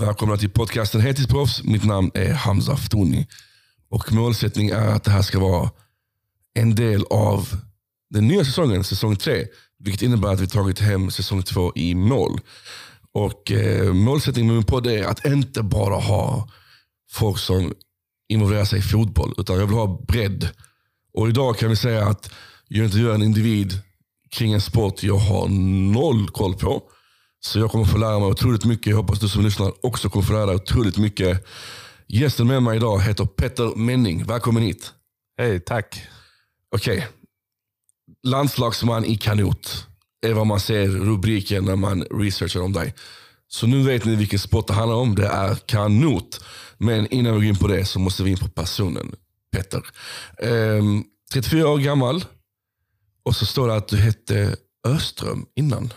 Välkomna till podcasten Heltidsproffs. Mitt namn är Hamza Ftoni. Och målsättningen är att det här ska vara en del av den nya säsongen, säsong tre. Vilket innebär att vi tagit hem säsong två i mål. Och eh, Målsättningen med min podd är att inte bara ha folk som involverar sig i fotboll, utan jag vill ha bredd. Och idag kan vi säga att jag intervjuar en individ kring en sport jag har noll koll på. Så jag kommer få lära mig otroligt mycket. Jag hoppas du som lyssnar också kommer få lära dig otroligt mycket. Gästen med mig idag heter Petter Menning. Välkommen hit. Hej, tack. Okej. Okay. Landslagsman i kanot är vad man ser rubriken när man researchar om dig. Så nu vet ni vilken sport det handlar om. Det är kanot. Men innan vi går in på det så måste vi in på personen. Petter. Ehm, 34 år gammal. Och så står det att du hette Öström innan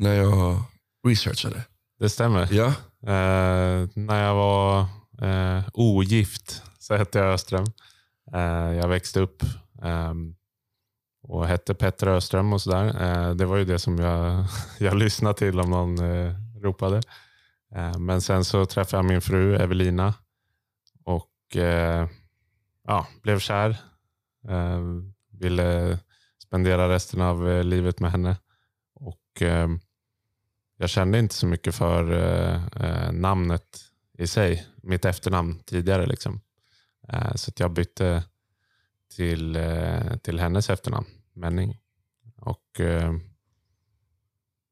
när jag researchade. Det stämmer. Ja. Eh, när jag var eh, ogift så hette jag Öström. Eh, jag växte upp ehm, och hette Petter Öström och sådär. Eh, det var ju det som jag, jag lyssnade till om någon eh, ropade. Eh, men sen så träffade jag min fru Evelina och ja, blev kär. ville spendera resten av livet med henne. Och jag kände inte så mycket för eh, eh, namnet i sig, mitt efternamn tidigare. Liksom. Eh, så jag bytte till, eh, till hennes efternamn, Menning. Och eh,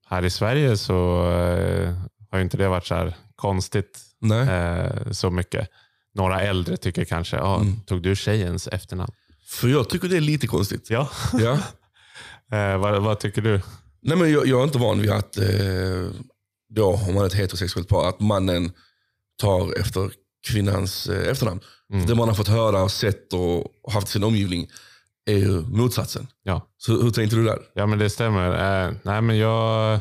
här i Sverige så eh, har inte det varit så konstigt så mycket. Några äldre tycker kanske, ah, mm. tog du tjejens efternamn? För jag tycker det är lite konstigt. Ja. ja. vad, vad tycker du? Nej, men jag, jag är inte van vid att, eh, då, om man är ett heterosexuellt par, att mannen tar efter kvinnans eh, efternamn. Mm. Det man har fått höra, och sett och haft i sin omgivning är ju motsatsen. Ja. Så hur tänkte du där? Ja men det stämmer. Eh, nej, men jag,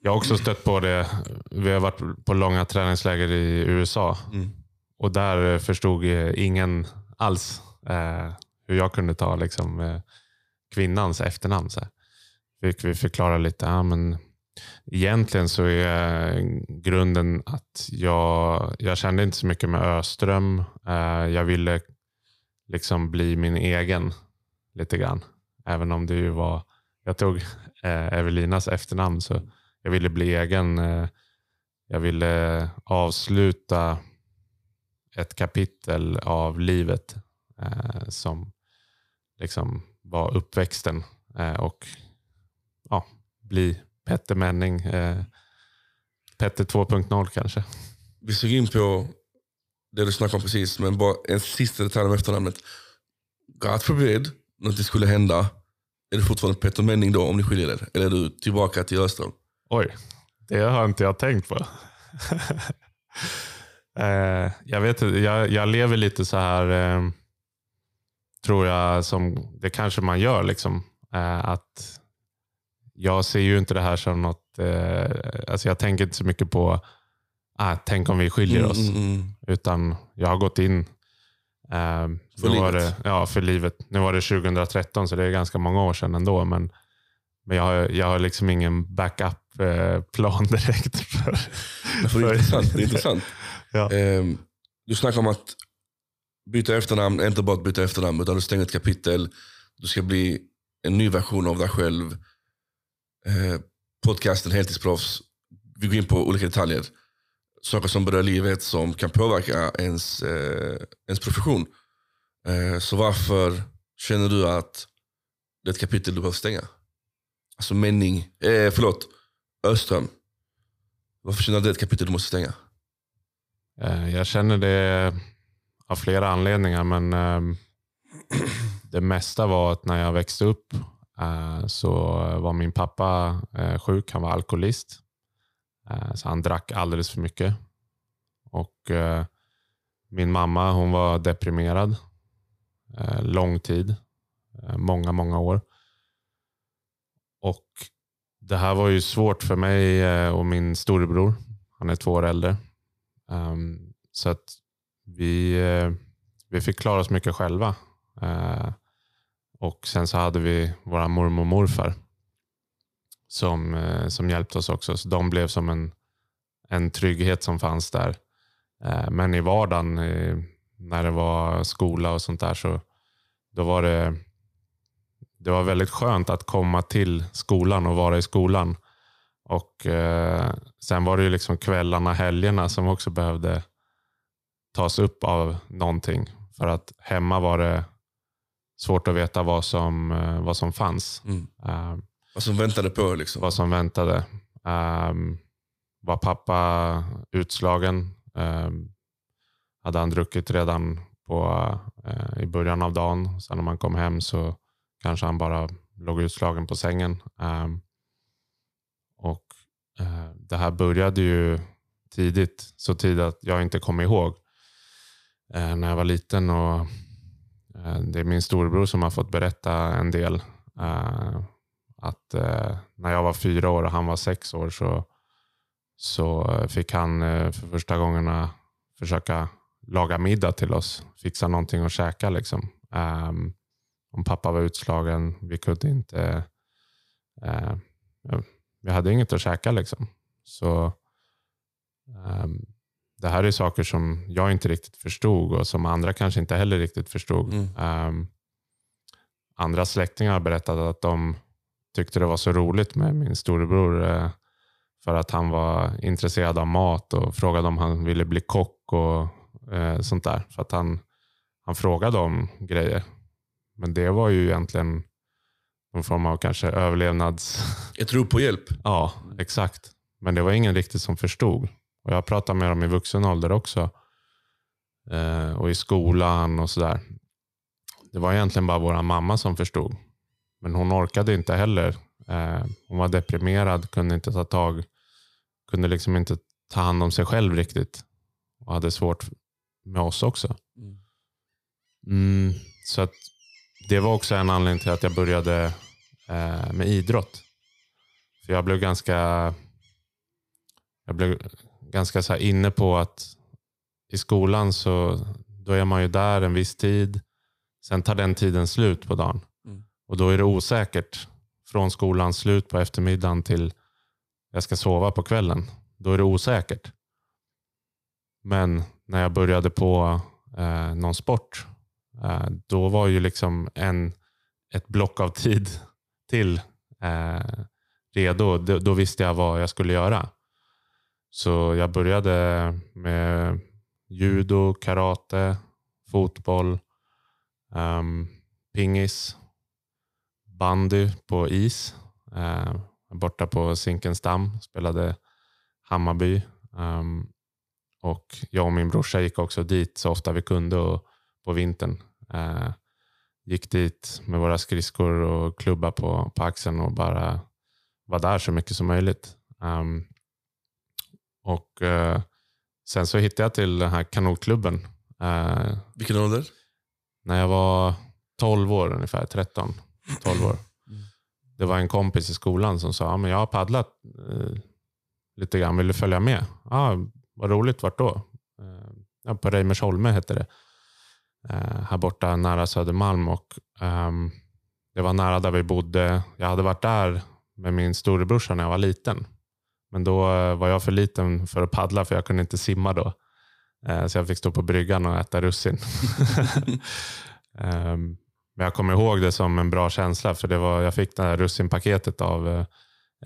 jag har också stött på det. Vi har varit på långa träningsläger i USA. Mm. Och där förstod ingen alls eh, hur jag kunde ta liksom, eh, kvinnans efternamn. Så här fick vi förklara lite. Ja, men egentligen så är grunden att jag, jag kände inte så mycket med Öström. Eh, jag ville liksom bli min egen lite grann. Även om det ju var, jag tog eh, Evelinas efternamn så jag ville bli egen. Eh, jag ville avsluta ett kapitel av livet som liksom var uppväxten och bli Petter Menning. Eh, Petter 2.0 kanske. Vi såg in på det du snackade om precis, men bara en sista detalj om efternamnet. God forbid, något skulle hända. Är du fortfarande Petter Menning då om ni skiljer er? Eller är du tillbaka till Öström? Oj, det har inte jag tänkt på. eh, jag, vet, jag, jag lever lite så här, eh, tror jag, som det kanske man gör. Liksom, eh, att jag ser ju inte det här som något... Eh, alltså jag tänker inte så mycket på ah, tänk om vi skiljer mm, oss. Mm, mm. Utan jag har gått in eh, för, livet. Det, ja, för livet. Nu var det 2013 så det är ganska många år sedan ändå. Men, men jag, har, jag har liksom ingen backup-plan eh, direkt. För, för det är intressant. Det är intressant. ja. eh, du snackar om att byta efternamn, inte bara att byta efternamn utan du stänger ett kapitel. Du ska bli en ny version av dig själv eh, podcasten Heltidsproffs. Vi går in på olika detaljer. Saker som berör livet som kan påverka ens, eh, ens profession. Eh, så varför känner du att det är ett kapitel du behöver stänga? Alltså Menning, eh, förlåt, Öström. Varför känner du att det är ett kapitel du måste stänga? Eh, jag känner det av flera anledningar. Men eh, det mesta var att när jag växte upp Eh, så var min pappa eh, sjuk. Han var alkoholist. Eh, så han drack alldeles för mycket. Och min mamma hon var deprimerad. Lång tid. Många, många år. Och Det här var ju svårt för mig och min storebror. Han är två år äldre. Ehm, så att vi, vi fick klara oss mycket själva. Och sen så hade vi våra mormor och morfar som, eh, som hjälpte oss också. Så de blev som en en trygghet som fanns där. Eh, men i vardagen, när det var skola och sånt där, så då var det, det var väldigt skönt att komma till skolan och vara i skolan. Och eh, Sen var det ju liksom kvällarna, helgerna som också behövde tas upp av någonting. För att hemma var det svårt att veta vad som, eh, vad som fanns. Mm. Uh, vad som väntade på? Liksom. Vad som väntade. Um, var pappa utslagen? Um, hade han druckit redan på, uh, i början av dagen? Sen när man kom hem så kanske han bara låg utslagen på sängen. Um, och uh, Det här började ju tidigt, så tidigt att jag inte kommer ihåg. när jag var liten och Eh, det är min storebror som har fått berätta en del. Eh, att eh, när jag var fyra år och han var sex år så, så fick han för första gångerna försöka laga middag till oss. Fixa någonting att käka. Liksom. Ehm, om pappa var utslagen, vi kunde inte... Vi hade inget att käka. Liksom. Så ehm, det här är saker som jag inte riktigt förstod och som andra kanske inte heller riktigt förstod. Mm. Um, andra släktingar har berättat att de tyckte det var så roligt med min storebror uh, för att han var intresserad av mat och frågade om han ville bli kock och uh, sånt där. För att han, han frågade om grejer. Men det var ju egentligen någon form av kanske överlevnads... Ett rop på hjälp? Ja, exakt. Men det var ingen riktigt som förstod. Och Jag pratar med dem i vuxen ålder också. Eh, och i skolan och sådär. Det var egentligen bara vår mamma som förstod. Men hon orkade inte heller. Eh, hon var deprimerad, kunde inte ta tag, kunde liksom inte ta hand om sig själv riktigt. Och hade svårt med oss också. Mm, mm så att Det var också en anledning till att jag började eh, med idrott. För Jag blev ganska jag blev ganska så inne på att i skolan så då är man ju där en viss tid. Sen tar den tiden slut på dagen. Mm. Och då är det osäkert. Från skolans slut på eftermiddagen till jag ska sova på kvällen. Då är det osäkert. Men när jag började på eh, någon sport, eh, då var ju liksom en, ett block av tid till eh, redo. Då, då visste jag vad jag skulle göra. Så jag började med judo, karate, fotboll, um, pingis, bandy på is. Uh, borta på Zinkensdamm, spelade Hammarby. Um, och jag och min brorsa gick också dit så ofta vi kunde och, på vintern. Uh, gick dit med våra skridskor och klubba på, på axeln och bara var där så mycket som möjligt. Um, och eh, Sen så hittade jag till den här kanotklubben. Eh, Vilken ålder? När jag var 12 år ungefär, 13, 12 år. Det var en kompis i skolan som sa, men jag har paddlat eh, lite grann, vill du följa med? Ah, vad roligt, vart då? Eh, på Reimersholme hette det. Eh, här borta nära Södermalm. Och, ehm, det var nära där vi bodde. Jag hade varit där med min storebrorsa när jag var liten. Men då eh, var jag för liten för att paddla för jag kunde inte simma då. Eh, så jag fick stå på bryggan och äta russin. Ehm, men jag kommer ihåg det som en bra känsla för det var, jag fick det här russinpaketet av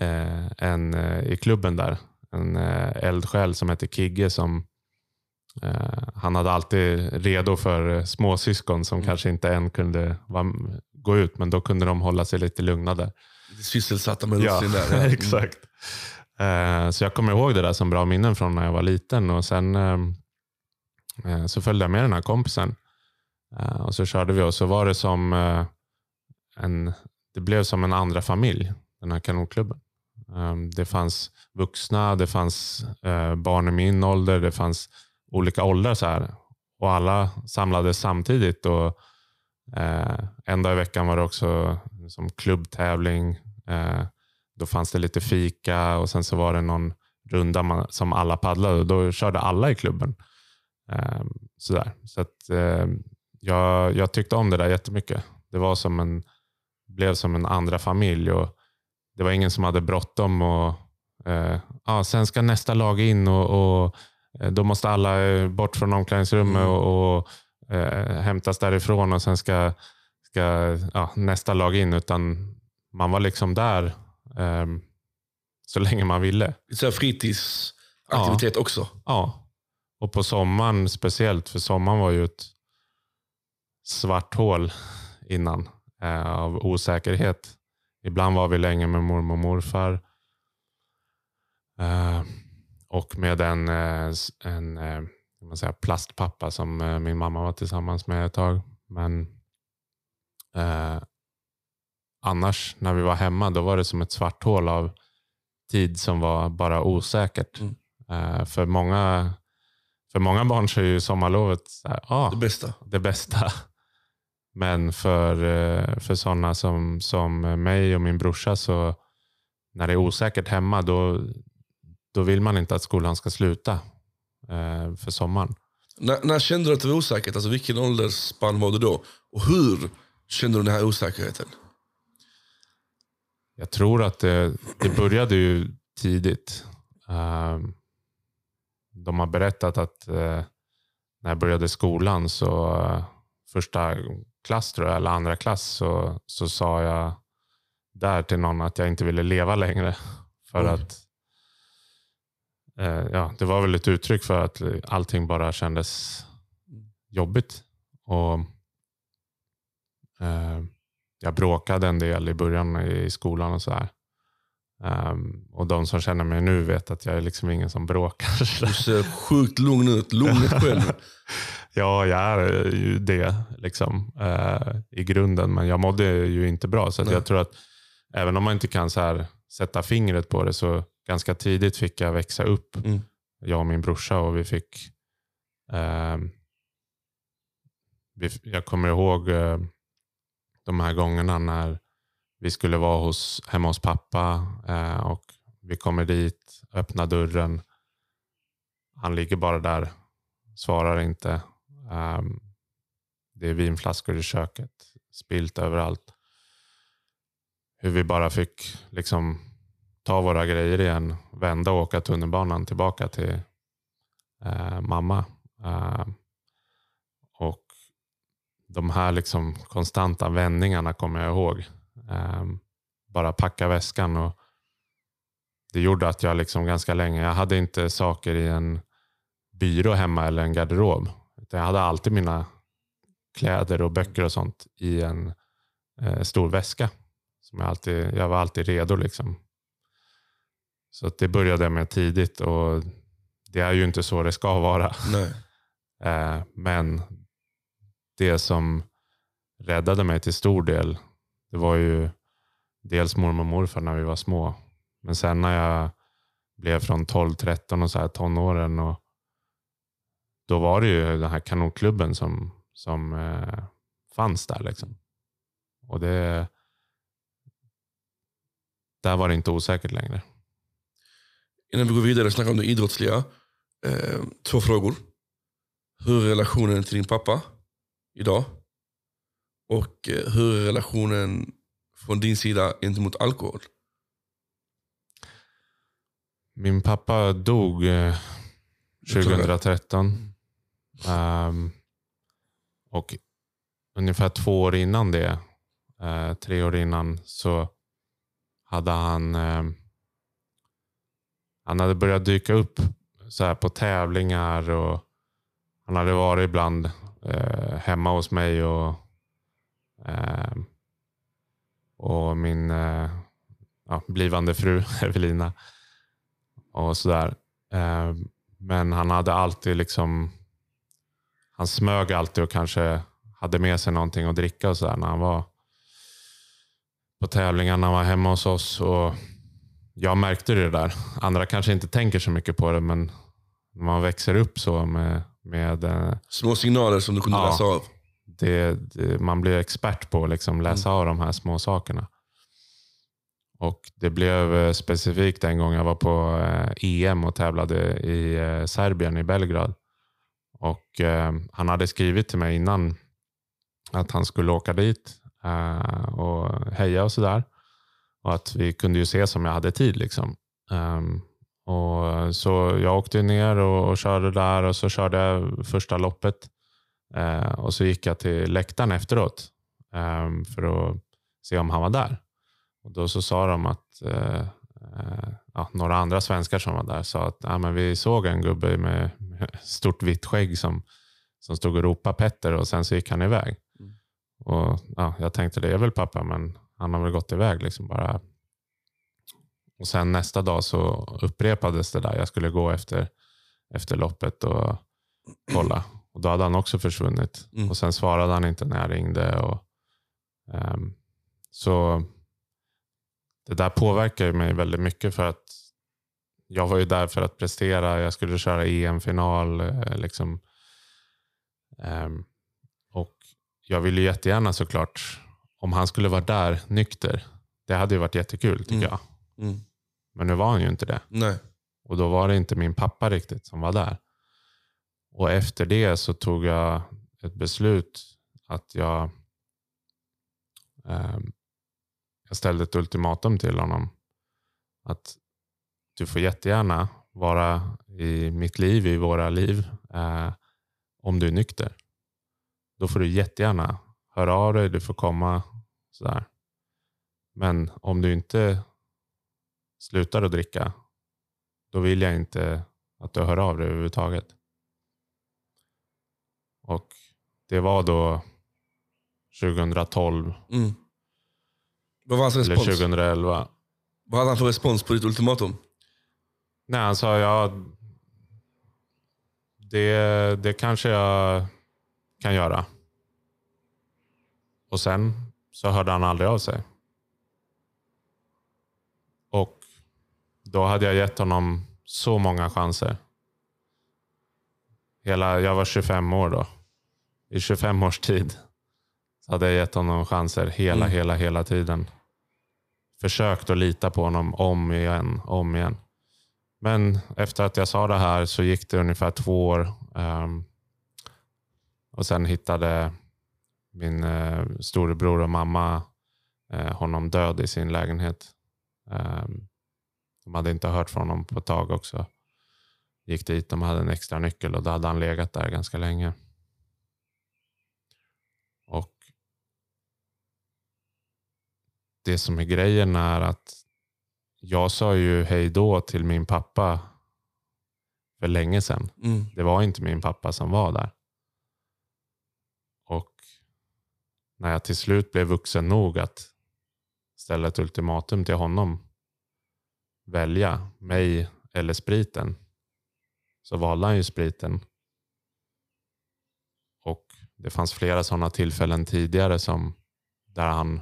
eh, en i klubben där. En eldsjäl som hette Kigge som han hade alltid redo för småsyskon som mm. kanske inte än kunde gå ut, men då kunde de hålla sig lite lugna där. Sysselsatta med russin ja, där. Ja. exakt. Eh, så jag kommer ihåg det där som bra minnen från när jag var liten. Och Sen eh, eh, så följde jag med den här kompisen. Och Så körde vi och så var det som en, det blev som en andra familj, den här kanotklubben. Ehm, det fanns vuxna, det fanns barn i min ålder, det fanns olika åldrar. Så här. Och alla samlades samtidigt. Och, en dag i veckan var det också som klubbtävling. Då fanns det lite fika och sen så var det någon runda som alla paddlade. Då körde alla i klubben. Eh, sådär. Så att, eh, jag, jag tyckte om det där jättemycket. Det var som en, blev som en andra familj. Och det var ingen som hade bråttom att eh, ja, sen ska nästa lag in och, och eh, då måste alla eh, bort från omklädningsrummet Mm. och, och eh, hämtas därifrån och sen ska, ska ja, nästa lag in. Utan man var liksom där eh, så länge man ville. Så fritidsaktivitet också. Ja, och på sommaren speciellt, för sommaren var ju ett svart hål innan eh, av osäkerhet. Ibland var vi länge med mormor och morfar. Eh, och med en, eh, en eh, man säga, plastpappa som eh, min mamma var tillsammans med ett tag. Men eh, annars när vi var hemma då var det som ett svart hål av tid som var bara osäkert. Mm. Eh, för, många, för många barn så är ju sommarlovet här, ah, Det bästa. det bästa. Men för, eh, för sådana som, som mig och min brorsa så när det är osäkert hemma då, då vill man inte att skolan ska sluta eh, för sommaren. När, när kände du att det var osäkert? Alltså vilken åldersspann var du då? Och hur kände du den här osäkerheten? Jag tror att det, det började ju tidigt. Eh, de har berättat att eh, när jag började skolan så eh, första klass tror jag, eller andra klass så, så sa jag där till någon att jag inte ville leva längre. För att eh, ja, det var väl ett uttryck för att allting bara kändes jobbigt. Och eh, Jag bråkade en del i början i skolan och så här. Ehm, och de som känner mig nu vet att jag är liksom ingen som bråkar. Du ser sjukt lugn ut. Lugnet själv. Ja, jag är ju det liksom, eh, i grunden. Men jag mådde ju inte bra. Så jag tror att även om man inte kan så här, sätta fingret på det så ganska tidigt fick jag växa upp. Mm. Jag och min brorsa. Och vi fick, eh, vi, jag kommer ihåg eh, de här gångerna när vi skulle vara hos, hemma hos pappa eh, och vi kommer dit, öppnar dörren. Han ligger bara där, svarar inte. Um, det är vinflaskor i köket, spilt överallt. Hur vi bara fick liksom ta våra grejer igen, vända och åka tunnelbanan tillbaka till eh, mamma. Ehm, de här liksom konstanta vändningarna kommer jag ihåg. Ehm, bara packa väskan och det gjorde att jag liksom ganska länge, jag hade inte saker i en byrå hemma eller en garderob. Jag hade alltid mina kläder och böcker och sånt i en eh, stor väska. Som jag, alltid, jag var alltid redo. liksom. Så att det började jag med tidigt och det är ju inte så det ska vara. Eh, men det som räddade mig till stor del, det var ju dels mormor och morfar när vi var små. Men sen när jag blev från 12-13 och så här tonåren och då var det ju den här kanonklubben som, som eh, fanns där. Liksom. Och det, där var det inte osäkert längre. Innan vi går vidare och snackar om det idrottsliga. Eh, två frågor. Hur är relationen till din pappa idag? Och eh, hur är relationen från din sida gentemot alkohol? Min pappa dog eh, 2013. Ehm, och ungefär två år innan det, eh, tre år innan, så hade han eh, han hade börjat dyka upp så här på tävlingar och han hade varit ibland eh, hemma hos mig och, eh, och min eh, ja, blivande fru Evelina och sådär. Eh, men han hade alltid liksom, han smög alltid och kanske hade med sig någonting att dricka och sådär när han var på tävlingarna han var hemma hos oss. Och jag märkte det där. Andra kanske inte tänker så mycket på det, men när man växer upp så med, med eh, Små signaler som du kunde Ja. läsa av. det, det, man blir expert på att liksom läsa av de här små sakerna. Och Det blev eh, specifikt en gång jag var på eh, EM och tävlade i Serbien, i Belgrad. Och Han hade skrivit till mig innan att han skulle åka dit och heja och sådär. Och att vi kunde ju se om jag hade tid. Liksom. Och så jag åkte ner och, och, körde där och så körde jag första loppet. Uh, och så gick jag till läktaren efteråt um, för att se om han var där. Och Då så sa de att uh, uh, ja, några andra svenskar som var där sa att ja, men vi såg en gubbe med, med stort vitt skägg som, som stod och ropade Petter och sen så gick han iväg. Mm. Och ja, Jag tänkte det är väl pappa men han har väl gått iväg. Liksom bara. Och Sen nästa dag så upprepades det där. Jag skulle gå efter, efter loppet och kolla. Och Då hade han också försvunnit. Mm. Och Sen svarade han inte när jag ringde. Och, um, så det där påverkar mig väldigt mycket för att jag var ju där för att prestera. Jag skulle köra EM-final. Eh, liksom. Um, och jag ville jättegärna såklart, om han skulle vara där nykter, det hade ju varit jättekul tycker mm. jag. Mm. Men nu var han ju inte det. Nej. Och då var det inte min pappa riktigt som var där. Och efter det så tog jag ett beslut att jag, um, jag ställde ett ultimatum till honom. Att du får jättegärna vara i mitt liv, i våra liv, eh, om du är nykter. Då får du jättegärna höra av dig, du får komma. Sådär. Men om du inte slutar att dricka, då vill jag inte att du hör av dig överhuvudtaget. Och det var då 2012. Mm. Vad var hans respons? Eller 2011. Vad hade han för respons på ditt ultimatum? Nej, han sa ja, det, det kanske jag kan göra. Och sen så hörde han aldrig av sig. Och då hade jag gett honom så många chanser. Hela, jag var 25 år då. I 25 års tid så hade jag gett honom chanser hela, mm. hela, hela tiden. Försökt att lita på honom om igen, om igen. Men efter att jag sa det här så gick det ungefär två år. Um, och sen hittade min uh, storebror och mamma uh, honom död i sin lägenhet. Um, de hade inte hört från honom på ett tag också. Gick dit, de hade en extra nyckel och då hade han legat där ganska länge. Och Det som är grejen är att jag sa ju hej då till min pappa för länge sedan. Mm. Det var inte min pappa som var där. Och när jag till slut blev vuxen nog att ställa ett ultimatum till honom, välja mig eller spriten, så valde han ju spriten. Och det fanns flera sådana tillfällen tidigare som där han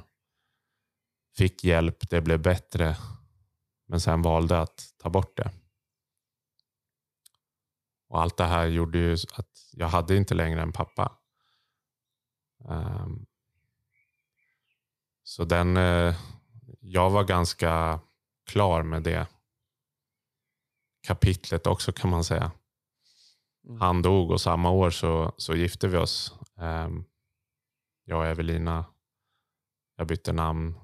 fick hjälp, det blev bättre men sen valde att ta bort det. Och Allt det här gjorde ju att jag hade inte längre en pappa. Um, så den, eh, jag var ganska klar med det kapitlet också kan man säga. Mm. Han dog och samma år så, så gifte vi oss. Um, jag och Evelina. Jag bytte namn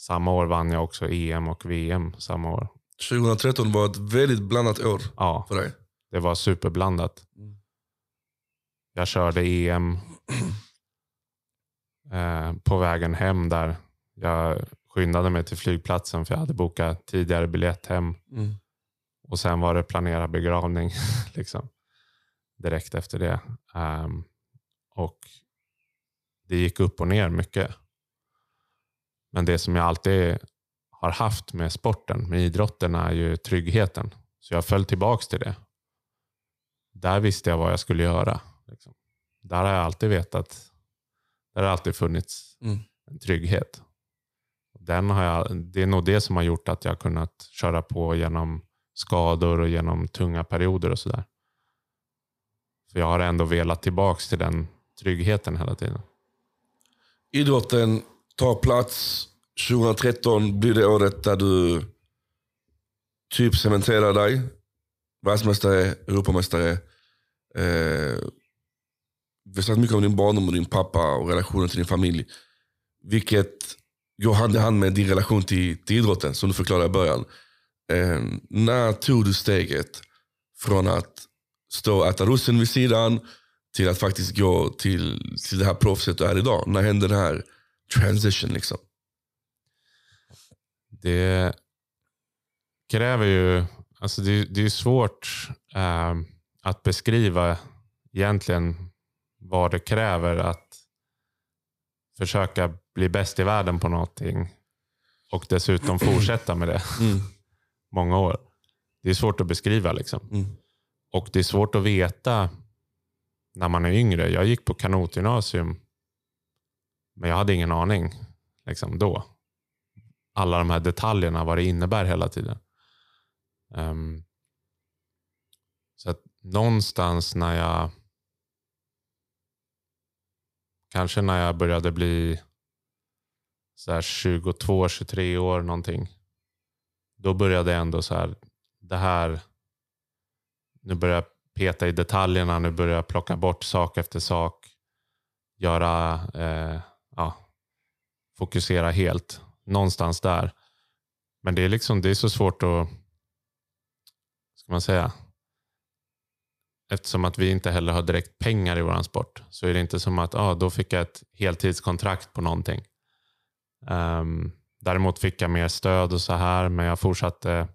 samma år vann jag också EM och VM. samma år. 2013 var ett väldigt blandat år ja, för dig. Det var superblandat. Mm. Jag körde EM eh, på vägen hem där. Jag skyndade mig till flygplatsen för jag hade bokat tidigare biljett hem. Mm. Och sen var det planerad begravning liksom, direkt efter det. Um, och Det gick upp och ner mycket. Men det som jag alltid har haft med sporten, med idrotten, är ju tryggheten. Så jag föll tillbaka till det. Där visste jag vad jag skulle göra. Liksom. Där har jag alltid vetat. Där har alltid funnits mm. en trygghet. Den har jag, det är nog det som har gjort att jag har kunnat köra på genom skador och genom tunga perioder och sådär. För jag har ändå velat tillbaka till den tryggheten hela tiden. Idrotten tar plats. 2013 blir det året där du typ cementerar dig. Världsmästare, Europamästare. Eh, vi har sagt mycket om din barndom och din pappa och relationen till din familj. Vilket går hand i hand med din relation till, till idrotten, som du förklarade i början. Eh, när tog du steget från att stå och äta russin vid sidan till att faktiskt gå till, till det här proffset du är idag? När hände den här transition? liksom? Det kräver ju... Alltså det, det är svårt eh, att beskriva egentligen vad det kräver att försöka bli bäst i världen på någonting och dessutom fortsätta med det mm. många år. Det är svårt att beskriva. liksom. Mm. Och det är svårt att veta när man är yngre. Jag gick på kanotgymnasium, men jag hade ingen aning liksom, då. Alla de här detaljerna, vad det innebär hela tiden. Um, så att någonstans när jag kanske när jag började bli så här 22, 23 år någonting. Då började jag ändå så här, det här, nu börjar jag peta i detaljerna, nu börjar jag plocka bort sak efter sak. Göra, eh, ja, fokusera helt. Någonstans där. Men det är, liksom, det är så svårt att, ska man säga, eftersom att vi inte heller har direkt pengar i vår sport så är det inte som att ah, då fick jag ett heltidskontrakt på någonting. Um, däremot fick jag mer stöd och så här, men jag fortsatte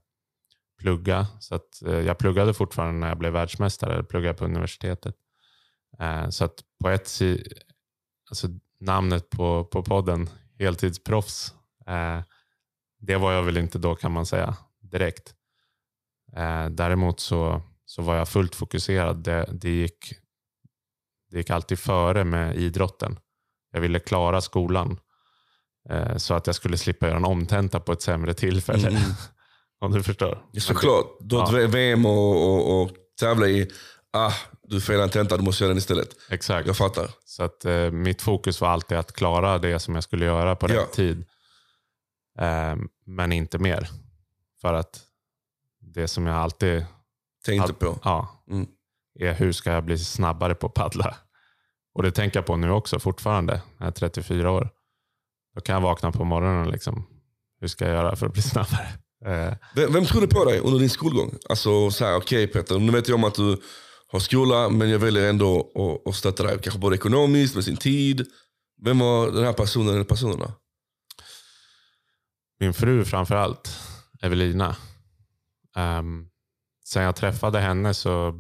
plugga. Så att, uh, jag pluggade fortfarande när jag blev världsmästare, Jag pluggade på universitetet. Uh, så att på ett alltså namnet på, på podden, heltidsproffs, uh, det var jag väl inte då kan man säga direkt. Ehm, däremot så så var jag fullt fokuserad. Det, det, gick, det gick alltid före med idrotten. Jag ville klara skolan så att jag skulle slippa göra en omtenta på ett sämre tillfälle. Mm. Om du förstår. Såklart. Du har ja. VM och, och, och tävla i. Ah, du felar en tenta, du måste göra den istället. Exakt. Jag fattar. Så att, eh, mitt fokus var alltid att klara det som jag skulle göra på rätt ja. tid. Eh, men inte mer. För att det som jag alltid Tänkte på. Ja. Mm. Är hur ska jag bli snabbare på att paddla? Och det tänker jag på nu också fortfarande. Jag är 34 år. Då kan jag vakna på morgonen och liksom, hur ska jag göra för att bli snabbare? Eh. Vem, vem trodde på dig under din skolgång? Alltså så här, okej okay, Peter, nu vet jag om att du har skola, men jag väljer ändå att, att stötta dig. Kanske både ekonomiskt, med sin tid. Vem var den här personen eller personerna? Min fru framför allt, Evelina. Um, sen jag träffade henne så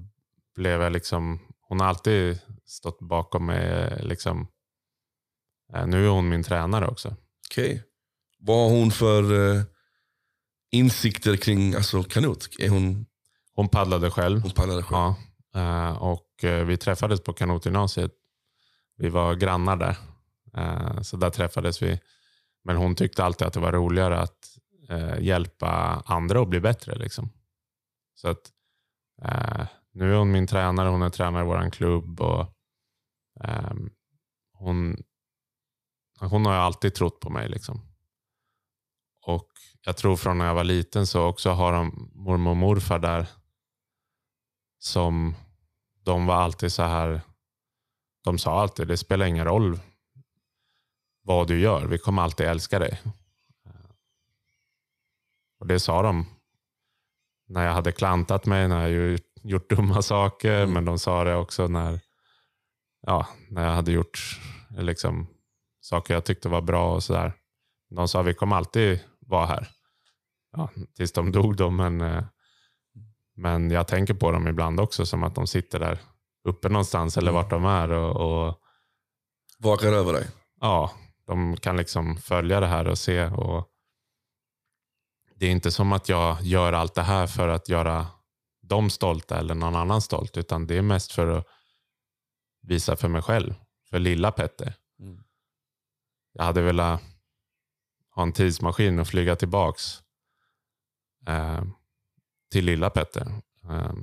blev jag liksom, hon har alltid stått bakom mig. Liksom, nu är hon min tränare också. Okej. Okay. Vad har hon för uh, insikter kring alltså, kanot? Är hon... hon paddlade själv. Hon paddlade själv. Ja. Uh, och uh, vi träffades på kanotgymnasiet. Vi var grannar där. så där träffades vi. Men hon tyckte alltid att det var roligare att hjälpa andra att bli bättre. Liksom. Så att, eh, nu är hon min tränare, hon är tränare i vår klubb. Och, eh, hon, hon har alltid trott på mig. Liksom. Och jag tror från när jag var liten så också har de mormor och morfar där som de var alltid så här. De sa alltid, det spelar ingen roll vad du gör. Vi kommer alltid älska dig. Och Det sa de när jag hade klantat mig, när jag gjort dumma saker. Mm. Men de sa det också när, ja, när jag hade gjort liksom, saker jag tyckte var bra och sådär. De sa vi kommer alltid vara här. Ja, tills de dog då, men, eh, men jag tänker på dem ibland också som att de sitter där uppe någonstans eller mm. vart de är. Och, och Vakar över dig? Ja, de kan liksom följa det här och se. Och, det är inte som att jag gör allt det här för att göra dem stolta eller någon annan stolt. Utan det är mest för att visa för mig själv. För lilla Petter. Jag hade velat ha en tidsmaskin och flyga tillbaks eh, till lilla Petter. Eh,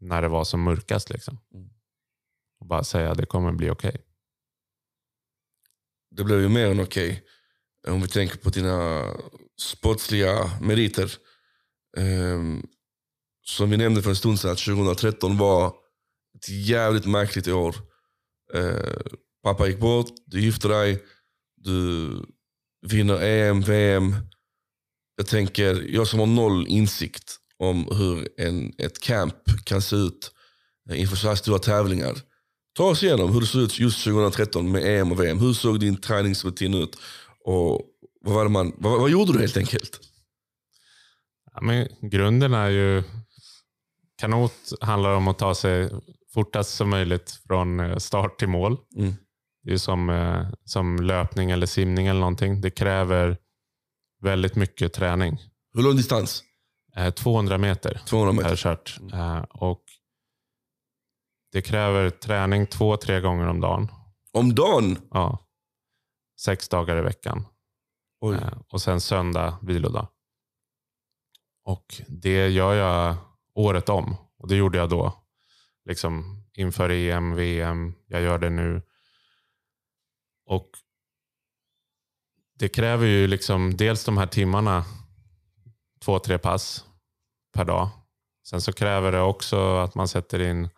när det var som mörkast. Liksom. Mm. Och bara säga att det kommer bli okej. Okay. Det blev ju mer än okej. Okay om vi tänker på dina sportsliga meriter. Um, som vi nämnde för en stund sedan, 2013 var ett jävligt märkligt år. Uh, pappa gick bort, du gifte dig, du vinner EM, VM. jag tänker, jag som har noll insikt om hur en, ett camp kan se ut eh, inför så här stora tävlingar. Ta oss igenom hur det såg ut just 2013 med EM och VM. Hur såg din träningsrutin ut? Och vad, var man, vad, vad gjorde du helt enkelt? Ja, men grunden är ju... Kanot handlar om att ta sig fortast som möjligt från eh, start till mål. Mm. Det är som, eh, som löpning eller simning eller någonting. Det kräver väldigt mycket träning. Hur lång distans? Eh, 200 meter 200 har jag meter. kört. Eh, och det kräver träning två, tre gånger om dagen. Om dagen? Ja. Sex dagar i veckan. Oj. Eh, och sen söndag vilodag. Och det gör jag året om. Och det gjorde jag då. Liksom inför EM, VM. Jag gör det nu. Och det kräver ju liksom dels de här timmarna. Två, tre pass per dag. Sen så kräver det också att man sätter in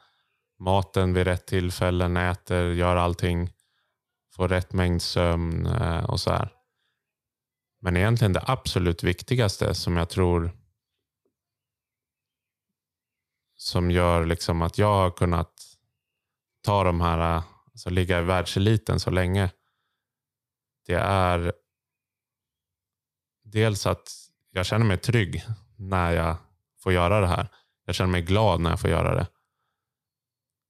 maten vid rätt tillfällen, äter, gör allting. Får rätt mängd sömn eh, och så här. Men egentligen det absolut viktigaste som jag tror som gör liksom att jag har kunnat ta de här, eh, alltså ligga i världseliten så länge. Det är dels att jag känner mig trygg när jag får göra det här. Jag känner mig glad när jag får göra det.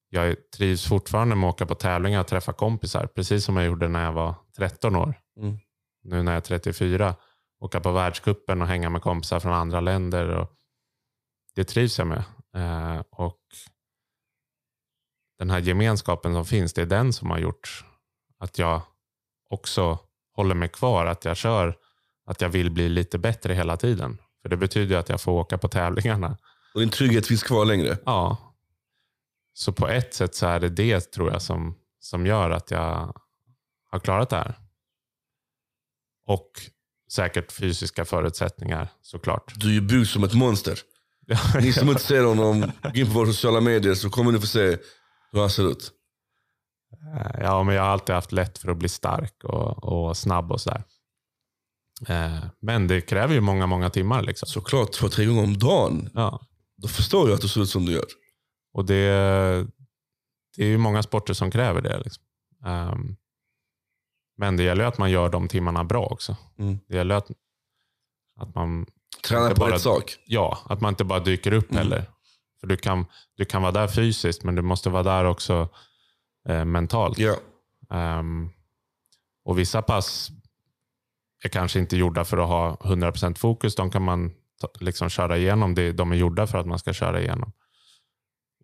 Jag trivs fortfarande med att åka på tävlingar och träffa kompisar. Precis som jag gjorde när jag var 13 år. Mm. Nu när jag är 34. Åka på världskuppen och hänga med kompisar från andra länder. Och det trivs jag med. Eh, och Den här gemenskapen som finns, det är den som har gjort att jag också håller mig kvar. Att jag kör, att jag vill bli lite bättre hela tiden. För det betyder ju att jag får åka på tävlingarna. Och din trygghet finns kvar längre? Ja. Så på ett sätt så är det det tror jag som, som gör att jag har klarat det här. Och säkert fysiska förutsättningar såklart. Du är ju byggd som ett monster. Ni som inte ser honom, gå in på våra sociala medier så kommer ni få se hur han ser ut. Ja, men jag har alltid haft lätt för att bli stark och, och snabb och sådär. Eh, Men det kräver ju många, många timmar. Liksom. Såklart, två, tre gånger om dagen. Ja. Då förstår jag att du ser ut som du gör. Och det, det är ju många sporter som kräver det. Liksom. Ehm, men det gäller ju att man gör de timmarna bra också. Mm. Det gäller att, att man Träna Inte på bara- rätt sak. Ja, att man inte bara dyker upp Mm. heller. För du kan, du kan vara där fysiskt, men du måste vara där också eh, mentalt. Ja. Ehm, och vissa pass är kanske inte gjorda för att ha 100% fokus. De kan man ta, liksom köra igenom. Det, de är gjorda för att man ska köra igenom.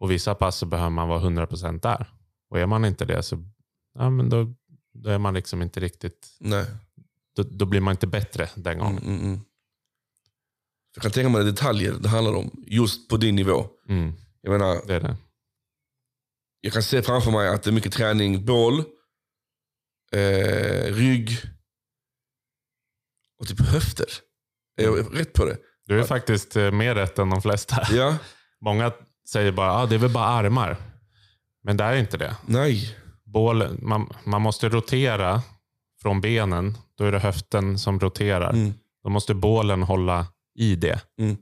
Och vissa pass så behöver man vara 100% där. Och är man inte det så ja, men då, då är man liksom inte riktigt... Nej. Då, då blir man inte bättre den gången. Mm, mm, mm. Jag kan tänka mig detaljer det handlar om. Just på din nivå. Mm, Jag menar, det är det. Jag kan se framför mig att det är mycket träning, bål, eh, rygg och typ höfter. Är jag rätt på det? Du är faktiskt eh, mer rätt än de flesta. Ja? Många säger bara att ah, det är väl bara armar. Men det är inte det. Nej. Bål, man, man måste rotera från benen. Då är det höften som roterar. Mm. Då måste bålen hålla i det. Mm.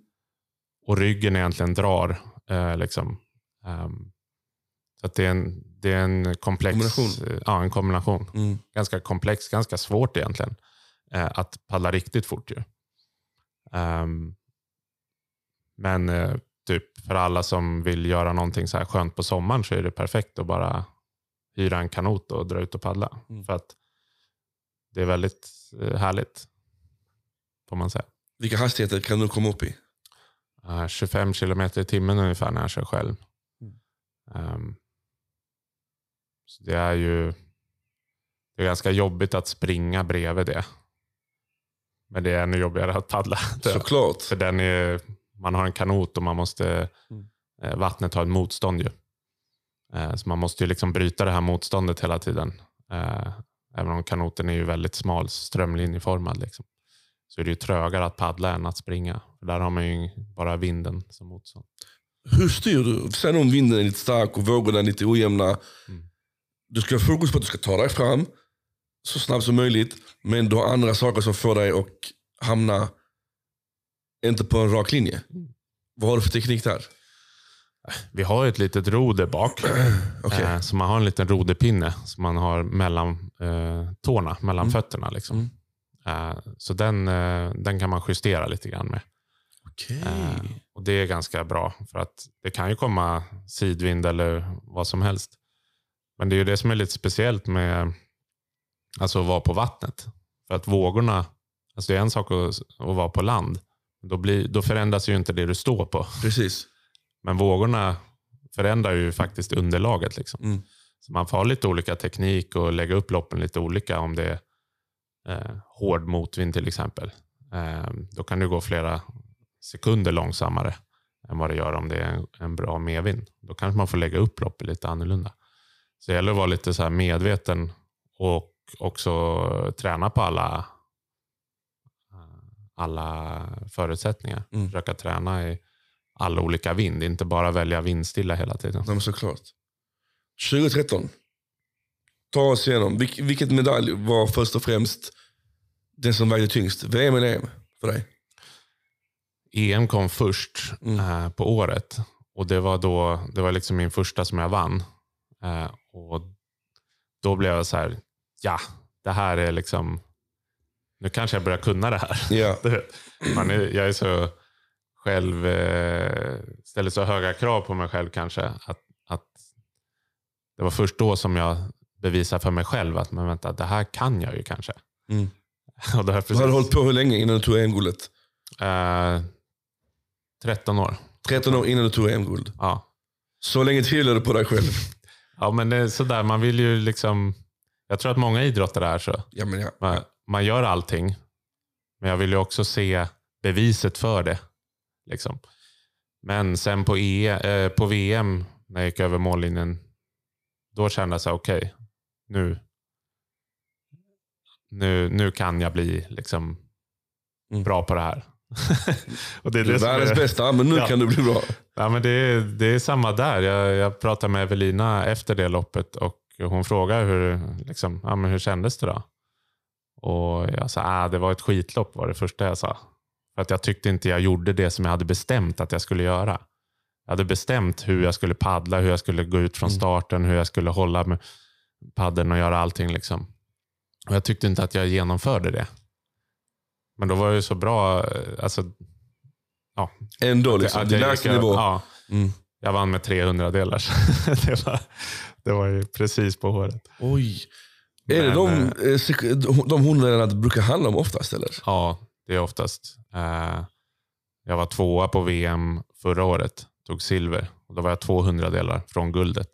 Och ryggen egentligen drar. Eh, liksom. Ehm, så det är en, det är en komplex Kombination. eh, Ja, en kombination. Mm. Ganska komplex, ganska svårt egentligen. Eh, att paddla riktigt fort ju. Ehm, men eh, typ för alla som vill göra någonting så här skönt på sommaren så är det perfekt att bara hyra en kanot och dra ut och paddla. Mm. För att det är väldigt eh, härligt. Får man säga. Vilka hastigheter kan du komma upp i? Eh, 25 kilometer i timmen ungefär när jag kör själv. Mm. Ehm, så det är ju det är ganska jobbigt att springa bredvid det. Men det är ännu jobbigare att paddla. Såklart. För den är, man har en kanot och man måste, Mm. eh, vattnet har ett motstånd. Ju. Eh, så man måste ju liksom bryta det här motståndet hela tiden. Eh, även om kanoten är ju väldigt smal, strömlinjeformad. Liksom. Så är det ju trögare att paddla än att springa. För där har man ju bara vinden som motstånd. Hur styr du? Säg om vinden är lite stark och vågorna är lite ojämna. Mm. Du ska ha fokus på att du ska ta dig fram så snabbt som möjligt. Men du har andra saker som får dig att hamna inte på en rak linje. Vad har du för teknik där? Vi har ett litet roder bak. Okej. Eh, så man har en liten roderpinne som man har mellan eh, tårna, mellan Mm. fötterna. Liksom. Eh, så den, eh, den kan man justera lite grann med. Eh, och Det är ganska bra för att det kan ju komma sidvind eller vad som helst. Men det är ju det som är lite speciellt med alltså att vara på vattnet. För att vågorna, alltså det är en sak att, att vara på land. Då, blir, då förändras ju inte det du står på. Precis. Men vågorna förändrar ju faktiskt underlaget. Liksom. Mm. Så man får ha lite olika teknik och lägga upp loppen lite olika om det är eh, hård motvind till exempel. Eh, då kan det gå flera sekunder långsammare än vad det gör om det är en, en bra medvind. Då kanske man får lägga upp loppet lite annorlunda. Så det gäller att vara lite så här medveten och också träna på alla, alla förutsättningar. Mm. Försöka träna i alla olika vind, inte bara välja vindstilla hela tiden. Nej, men såklart. 2013. Ta oss igenom. Vilk, vilket medalj var först och främst den som vägde tyngst? VM eller EM för dig? EM kom först Mm. eh, på året. Och Det var då det var liksom min första som jag vann. Eh, och Då blev jag så här, ja, det här är liksom... Nu kanske jag börjar kunna det här. Vet, Man är, jag är så själv, eh, ställer så höga krav på mig själv kanske. Att, att Det var först då som jag bevisade för mig själv att men vänta, det här kan jag ju kanske. Mm. Och det har Du hade hållit på hur länge innan du tog EM-guldet? eh, 13 år. 13 år innan du tog EM-guld. Ja. Så länge tvivlade du på dig själv? Ja, men det är sådär. Man vill ju liksom... Jag tror att många idrottare är så. Ja, men ja. Man, man gör allting, men jag vill ju också se beviset för det. Liksom. Men sen på, e, eh, på VM, när jag gick över mållinjen, då kände jag så okej, nu, nu, nu kan jag bli liksom Mm. bra på det här. och det är det världens är, bästa, men nu Ja. kan du bli bra. Ja, men det, är, det är samma där. Jag, jag pratade med Evelina efter det loppet och hon frågade hur, liksom, ja, men hur kändes det då? Och jag sa ah, det var ett skitlopp var det första jag sa. För att jag tyckte inte jag gjorde det som jag hade bestämt att jag skulle göra. Jag hade bestämt hur jag skulle paddla, hur jag skulle gå ut från Mm. starten, hur jag skulle hålla med paddeln och göra allting. Liksom. Och Jag tyckte inte att jag genomförde det. Men då var det ju så bra. eh, Alltså, ja, Ändå att liksom. jag Din gick lägsta nivå. Ja, Mm. jag vann med 300 delar. det, var, det var ju precis på håret. Oj. Är det Men, de, eh, eh, sek- de hundradelarna det brukar handla om oftast eller? Ja, det är oftast. Jag var tvåa på VM förra året. Tog silver. Och då var jag 200 delar från guldet.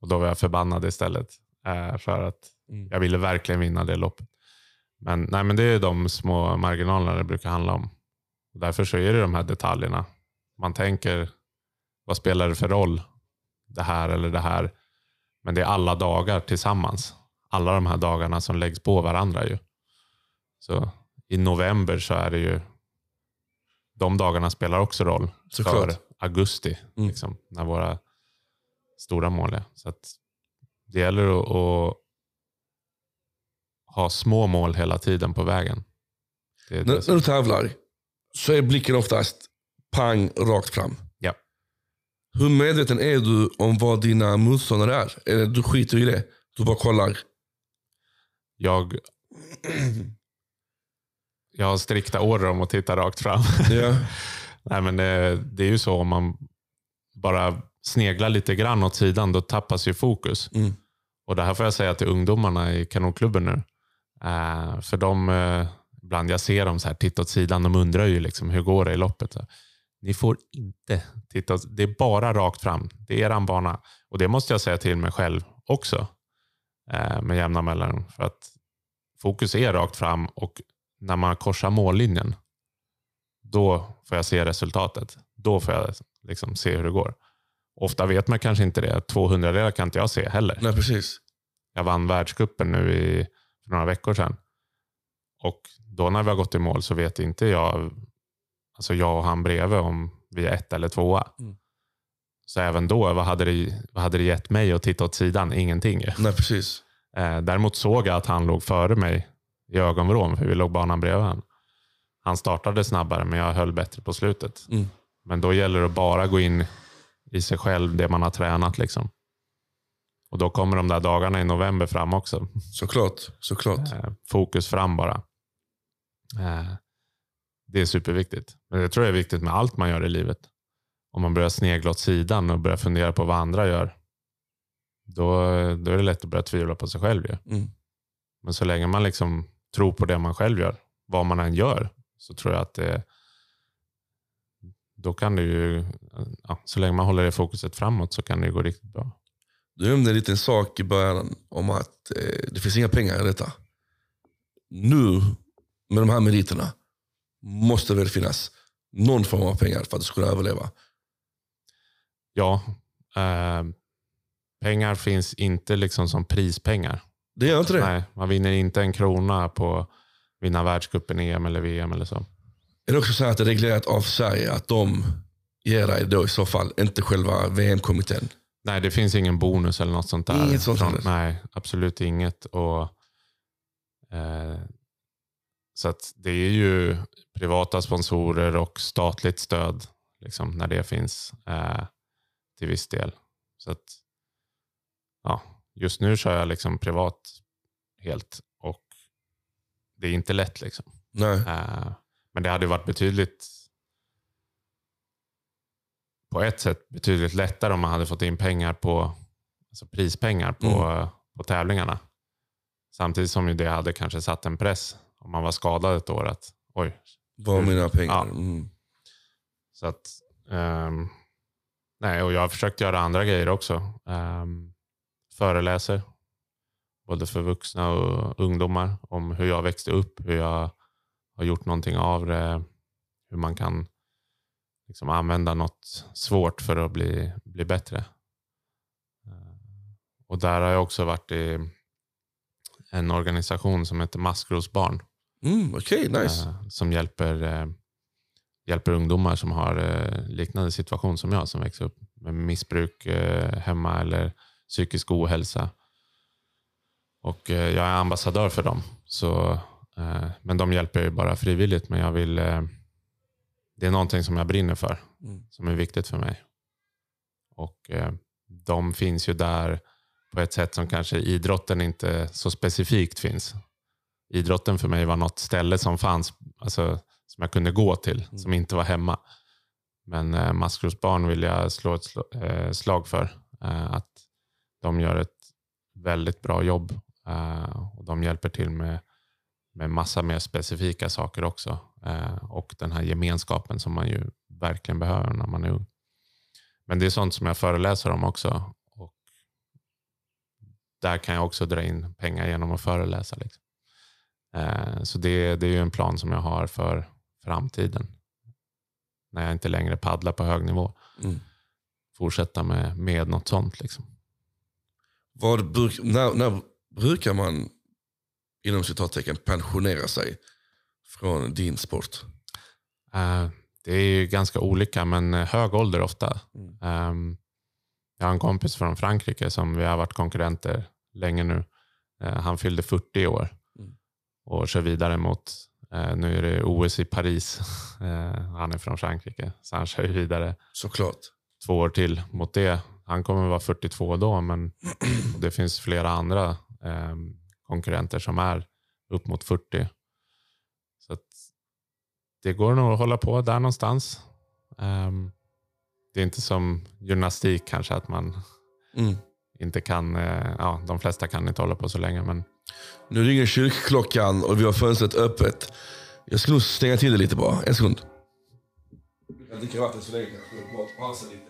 Och Då var jag förbannad istället. för att Mm. jag ville verkligen vinna det loppet. Men, nej, men det är de små marginalerna det brukar handla om. Därför så är det de här detaljerna. Man tänker, vad spelar det för roll? Det här eller det här. Men det är alla dagar tillsammans. Alla de här dagarna som läggs på varandra. ju. Så i november så är det ju, de dagarna spelar också roll Såklart. för augusti. Mm. Liksom, när våra stora mål är. Så det gäller att, att ha små mål hela tiden på vägen. Det När, det när du tävlar så är blicken oftast pang rakt fram. Ja. Hur medveten är du om vad dina motståndare är? Eller du skiter i det? Du bara kollar? jag, jag har strikta order om att titta rakt fram. Ja. Nej, men det, det är ju så om man bara sneglar lite grann åt sidan, då tappas ju fokus. Mm. Och Det här får jag säga till ungdomarna i kanonklubben nu. Eh, för de, eh, ibland jag ser dem så här, titta åt sidan, de undrar ju liksom, hur går det i loppet. Så, Ni får inte titta åt, Det är bara rakt fram. Det är eran bana. Och det måste jag säga till mig själv också. Eh, med jämna mellanrum. För att fokus är rakt fram och när man korsar mållinjen, då får jag se resultatet. Då får jag liksom se hur det går. Ofta vet man kanske inte det. 200 delar kan inte jag se heller. Nej, precis. Jag vann världscupen nu i, för några veckor sedan. Och då när vi har gått i mål så vet inte jag, alltså jag och han bredvid om vi är ett eller tvåa. Mm. Så även då, vad hade, det, vad hade det gett mig att titta åt sidan? Ingenting. Nej, precis. Eh, däremot såg jag att han låg före mig i ögonvrån, för vi låg banan bredvid honom. han startade snabbare men jag höll bättre på slutet. Mm. Men då gäller det att bara gå in i sig själv, det man har tränat. Liksom. Och då kommer de där dagarna i november fram också. Såklart, såklart. Eh, fokus fram bara. Eh, det är superviktigt. Men jag tror det är viktigt med allt man gör i livet. Om man börjar snegla åt sidan och börjar fundera på vad andra gör, då, då är det lätt att börja tvivla på sig själv. Ju. Mm. Men så länge man liksom tror på det man själv gör, vad man än gör, så tror jag att det, då kan det ju, ja, så länge man håller det fokuset framåt så kan det gå riktigt bra. Du nämnde en liten sak i början om att eh, det finns inga pengar i detta. Nu, med de här meriterna, måste det väl finnas någon form av pengar för att du ska kunna överleva? Ja, eh, pengar finns inte liksom som prispengar. Det gör inte det? Nej, man vinner inte en krona på att vinna världscupen, EM eller VM eller så. Är det också så att det är reglerat av Sverige att de ger dig då i så fall, inte själva VM-kommittén? Nej, det finns ingen bonus eller något sånt där. Inget sånt Från, nej, absolut inget. Och, eh, så att det är ju privata sponsorer och statligt stöd liksom, när det finns eh, till viss del. Så att, ja, just nu kör jag liksom privat helt och det är inte lätt. liksom. Eh, men det hade varit betydligt på ett sätt betydligt lättare om man hade fått in pengar på alltså prispengar på, Mm. på tävlingarna. Samtidigt som ju det hade kanske satt en press om man var skadad ett år. att oj. Var mina pengar? Ja. Mm. Så att, ehm, nej, och jag har försökt göra andra grejer också. Um, föreläser både för vuxna och ungdomar om hur jag växte upp, hur jag har gjort någonting av det, hur man kan liksom använda något svårt för att bli, bli bättre. Eh, Och där har jag också varit i en organisation som heter Maskrosbarn Mm, nice. eh, som hjälper, eh, hjälper ungdomar som har liknande situation som jag som växer upp med missbruk hemma eller psykisk ohälsa. Och Jag är ambassadör för dem. Så, men de hjälper ju bara frivilligt. Men jag vill, det är någonting som jag brinner för, Mm. som är viktigt för mig. Och eh, De finns ju där på ett sätt som kanske idrotten inte så specifikt finns. Idrotten för mig var något ställe som fanns, alltså, som jag kunde gå till, som inte var hemma. Men eh, Maskrosbarn vill jag slå ett sl- eh, slag för. Eh, att de gör ett väldigt bra jobb. Eh, och De hjälper till med, med massa mer specifika saker också. Eh, och den här gemenskapen som man ju verkligen behöver när man är ung. Men det är sånt som jag föreläser om också. Och där kan jag också dra in pengar genom att föreläsa. Liksom. Eh, Så det, det är ju en plan som jag har för framtiden. När jag inte längre paddlar på hög nivå. Mm. Fortsätta med, med något sånt. Liksom. Vad bruk, när, när brukar man inom citattecken pensionera sig från din sport? Eh, Det är ju ganska olika, men eh, hög ålder ofta. Mm. Ehm, Jag har en kompis från Frankrike som vi har varit konkurrenter länge nu. Eh, Han fyllde 40 år Mm. och kör vidare mot, eh, nu är det OS i Paris. Han är från Frankrike, så han kör vidare Såklart. två år till mot det. Han kommer vara 42 då, men det finns flera andra eh, konkurrenter som är upp mot 40. Så att det går nog att hålla på där någonstans. Ehm, det är inte som gymnastik kanske, att man Mm. inte kan, eh, ja, de flesta kan inte hålla på så länge. Men Nu ringer kyrkklockan och vi har fönstret öppet. Jag ska nog stänga till det lite bara. En sekund. Du kan dricka vatten så länge kanske. Pausa lite.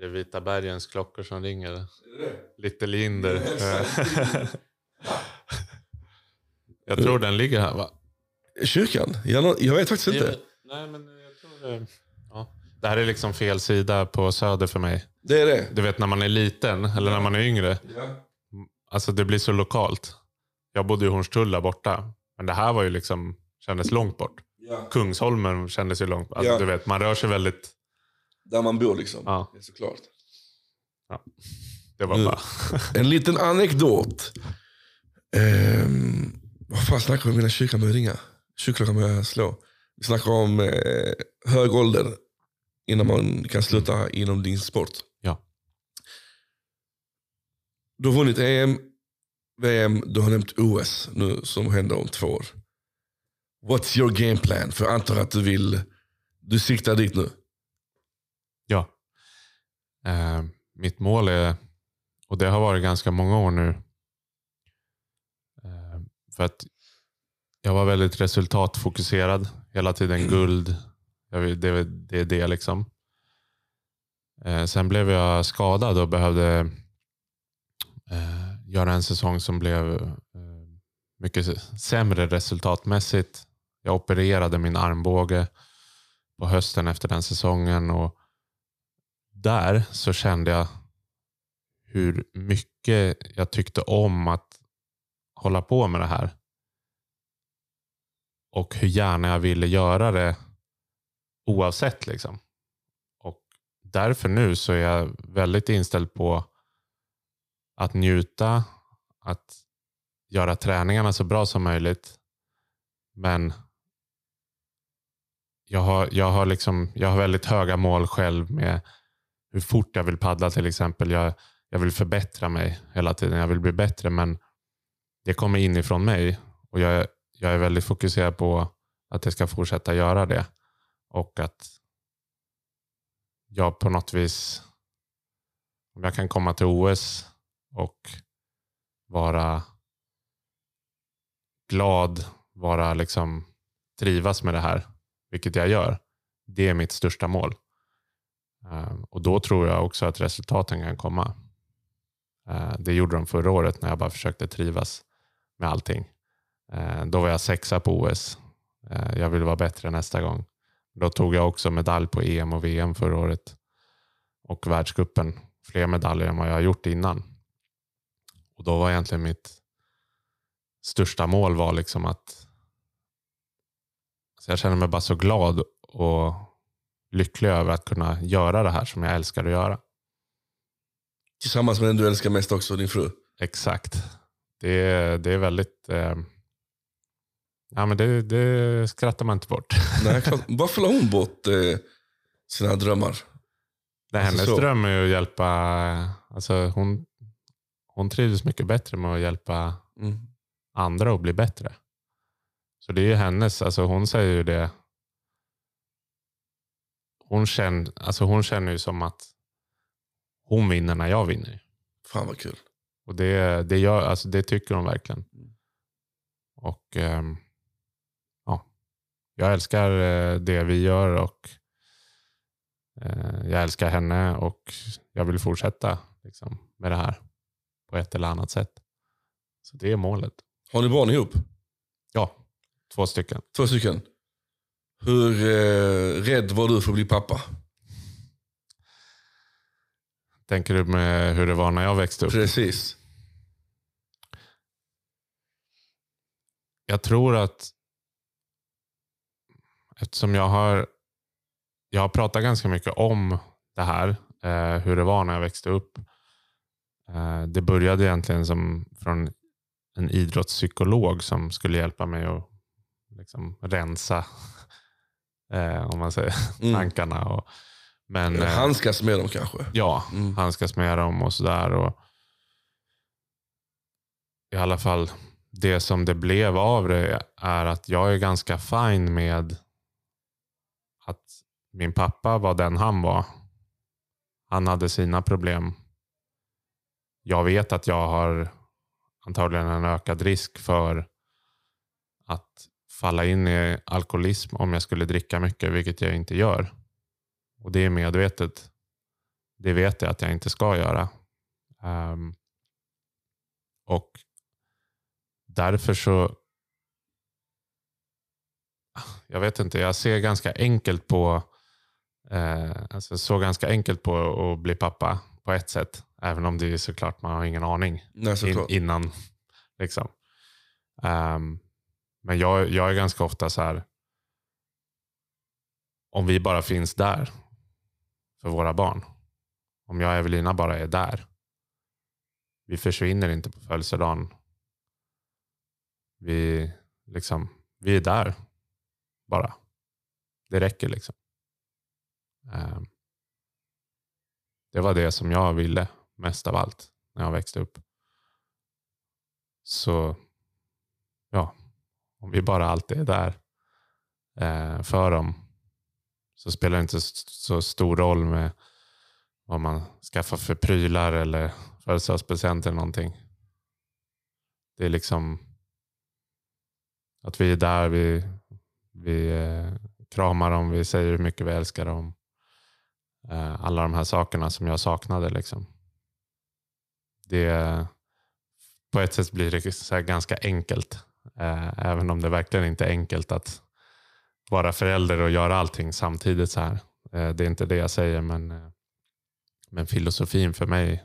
Är det Vita bergens klockor som ringer? Lite Linder. jag tror den ligger här va? Kyrkan? Jag, jag vet faktiskt inte. Nej, men jag tror det. Ja. Det här är liksom fel sida på Söder för mig. Det är det. Du vet när man är liten eller när man är yngre. Ja. Alltså det blir så lokalt. Jag bodde i Hornstull där borta. Men det här var ju liksom, kändes långt bort. Ja. Kungsholmen kändes ju långt. Alltså, Ja. Du vet, man rör sig väldigt... Där man bor liksom. Ja. Såklart. Det var bara... En liten anekdot. Ehm, vad fan snackar vi om? Mina ringa. Kyrkklockan börjar slå. Vi snackar om eh, hög ålder innan man kan sluta inom din sport. Ja. Du har vunnit EM, VM, du har nämnt OS nu som händer om två år. What's your game plan? För jag antar att du vill, du siktar dit nu. Eh, mitt mål är, och det har varit ganska många år nu, eh, för att jag var väldigt resultatfokuserad. Hela tiden guld. Jag, vill- det, det är det liksom. Eh, sen blev jag skadad och behövde eh, göra en säsong som blev eh, mycket sämre resultatmässigt. Jag opererade min armbåge på hösten efter den säsongen. och där så kände jag hur mycket jag tyckte om att hålla på med det här. Och hur gärna jag ville göra det oavsett. liksom. Och därför nu så är jag väldigt inställd på att njuta, att göra träningarna så bra som möjligt. Men jag har, jag har, liksom, jag har väldigt höga mål själv med hur fort jag vill paddla till exempel. Jag, jag vill förbättra mig hela tiden. Jag vill bli bättre men det kommer inifrån mig och jag, jag är väldigt fokuserad på att jag ska fortsätta göra det. Och att jag på något vis, om jag kan komma till OS och vara glad, vara liksom trivas med det här, vilket jag gör. Det är mitt största mål. Ehm, och då tror jag också att resultaten kan komma. Ehm, det gjorde de förra året när jag bara försökte trivas med allting. Ehm, då var jag sexa på OS. Jag vill vara bättre nästa gång. Då tog jag också medalj på EM och VM förra året. Och världscupen. Fler medaljer än vad jag har gjort innan. Och då var egentligen mitt största mål var liksom att så jag känner mig bara så glad och lycklig över att kunna göra det här som jag älskar att göra. Tillsammans med den du älskar mest också, din fru. Exakt. Det är, det är väldigt... Eh, ja, men det, det skrattar man inte bort. Nej. Varför la hon bort eh, sina drömmar? Det är Alltså hennes så. dröm är att hjälpa... Alltså hon, hon trivs mycket bättre med att hjälpa Mm. andra att bli bättre. Så det är ju hennes, alltså hon säger ju det. Hon känner, alltså hon känner ju som att hon vinner när jag vinner. Fan vad kul. Och det, det, gör, alltså det tycker hon verkligen. Mm. Och ehm, ja, Jag älskar eh, det vi gör och eh, jag älskar henne och jag vill fortsätta liksom, med det här på ett eller annat sätt. Så det är målet. Har ni barn ihop? Ja, två stycken. Två stycken. Hur eh, rädd var du för att bli pappa? Tänker du med hur det var när jag växte upp? Precis. Jag tror att eftersom jag har, jag har pratat ganska mycket om det här, eh, hur det var när jag växte upp. Eh, det började egentligen som från en idrottspsykolog som skulle hjälpa mig att liksom rensa eh, om man säger, Mm. tankarna. Och, men, Eller eh, Handskas med dem kanske. Ja, Mm. handskas med dem och sådär. Och I alla fall, det som det blev av det är att jag är ganska fin med att min pappa var den han var. Han hade sina problem. Jag vet att jag har antagligen en ökad risk för att falla in i alkoholism om jag skulle dricka mycket, vilket jag inte gör. Och det är medvetet. Det vet jag att jag inte ska göra. Ehm, och därför så... Jag vet inte, jag ser ganska enkelt på... Eh, alltså såg ganska enkelt på att bli pappa på ett sätt. Även om det är såklart, man har ingen aning Nej, in, innan. Liksom. Ehm, men jag, jag är ganska ofta så här. om vi bara finns där för våra barn. Om jag och Evelina bara är där. Vi försvinner inte på födelsedagen. Vi, liksom, vi är där bara. Det räcker liksom. Ehm, det var det som jag ville mest av allt när jag växte upp. Så ja, om vi bara alltid är där eh, för dem så spelar det inte så stor roll med vad man skaffar för prylar eller födelsedagspresent eller någonting. Det är liksom att vi är där, vi, vi eh, kramar dem, vi säger hur mycket vi älskar dem. Eh, alla de här sakerna som jag saknade. Liksom. Det, på ett sätt blir det så ganska enkelt. Eh, även om det verkligen inte är enkelt att vara förälder och göra allting samtidigt. så här. Eh, det är inte det jag säger, men, eh, men filosofin för mig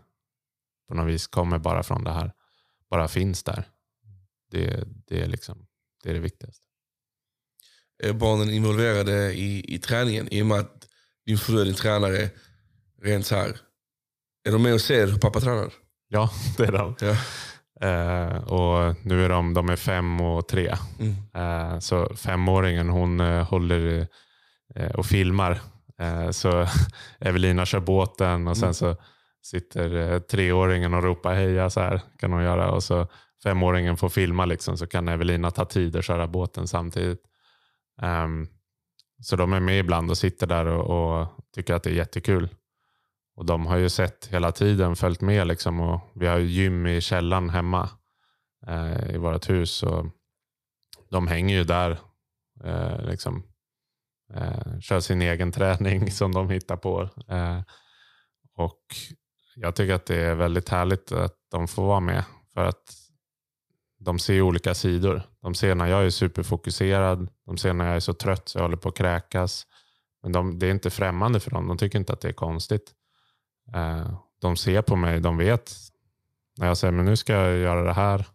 på något vis kommer bara från det här. Bara finns där. Det, det, är, liksom, det är det viktigaste. Är barnen involverade i, i träningen? I och med att din fru är din tränare, rent så här. Är de med och ser hur pappa tränar? Ja, det är de. Ja. Uh, och nu är de, de är fem och tre. Mm. Uh, så femåringen hon uh, håller och filmar. så Evelina kör båten och sen mm. så sitter treåringen och ropar heja så här kan hon göra. Och så femåringen får filma liksom, så kan Evelina ta tid och köra båten samtidigt. Um, så de är med ibland och sitter där och, och, tycker att det är jättekul. Och de har ju sett hela tiden, följt med. Liksom, och vi har gym i källaren hemma eh, i vårt hus. Och de hänger ju där. Eh, liksom, eh, kör sin egen träning som de hittar på. Eh, och Jag tycker att det är väldigt härligt att de får vara med. För att de ser olika sidor. De ser när jag är superfokuserad. De ser när jag är så trött så jag håller på att kräkas. Men de, det är inte främmande för dem. De tycker inte att det är konstigt. Eh, de ser på mig, de vet när jag säger men nu ska jag göra det här.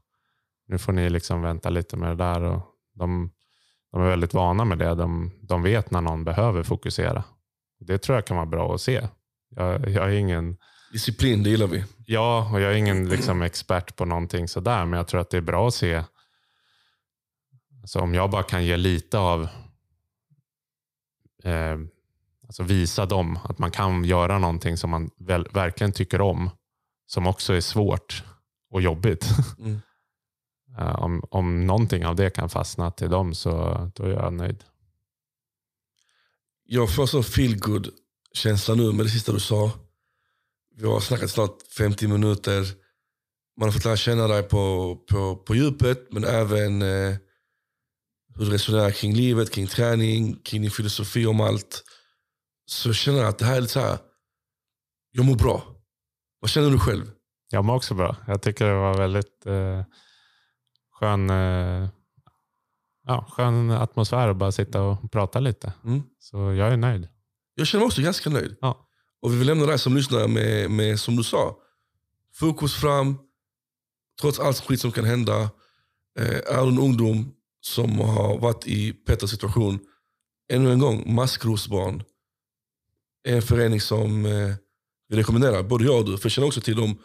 Nu får ni liksom vänta lite med det där. Och de, de är väldigt vana med det. De, de vet när någon behöver fokusera. Det tror jag kan vara bra att se. Jag, jag är ingen... Disciplin, det gillar vi. Ja, och jag är ingen liksom, expert på någonting sådär. Men jag tror att det är bra att se. Alltså, om jag bara kan ge lite av eh, Alltså visa dem att man kan göra någonting som man väl, verkligen tycker om. Som också är svårt och jobbigt. Mm. uh, om, om någonting av det kan fastna till dem så då är jag nöjd. Jag får så feel good känsla nu med det sista du sa. Vi har snackat snart 50 minuter. Man har fått lära känna dig på, på, på djupet men även eh, hur du resonerar kring livet, kring träning, kring din filosofi om allt så känner jag att det här är lite så här, jag mår bra. Vad känner du själv? Jag mår också bra. Jag tycker det var väldigt eh, skön, eh, ja, skön atmosfär att bara sitta och prata lite. Mm. Så jag är nöjd. Jag känner mig också ganska nöjd. Ja. Och vi vill lämna dig som lyssnar med, med, som du sa, fokus fram. Trots allt skit som kan hända. Eh, är du en ungdom som har varit i Petters situation, ännu en gång, maskrosbarn en förening som eh, vi rekommenderar, både jag och du. För jag känner också till dem. Och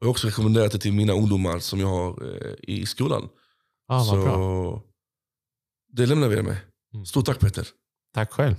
jag har också rekommenderat det till mina ungdomar som jag har eh, i skolan. Ah, Så bra. det lämnar vi er med. Mm. Stort tack Peter. Tack själv.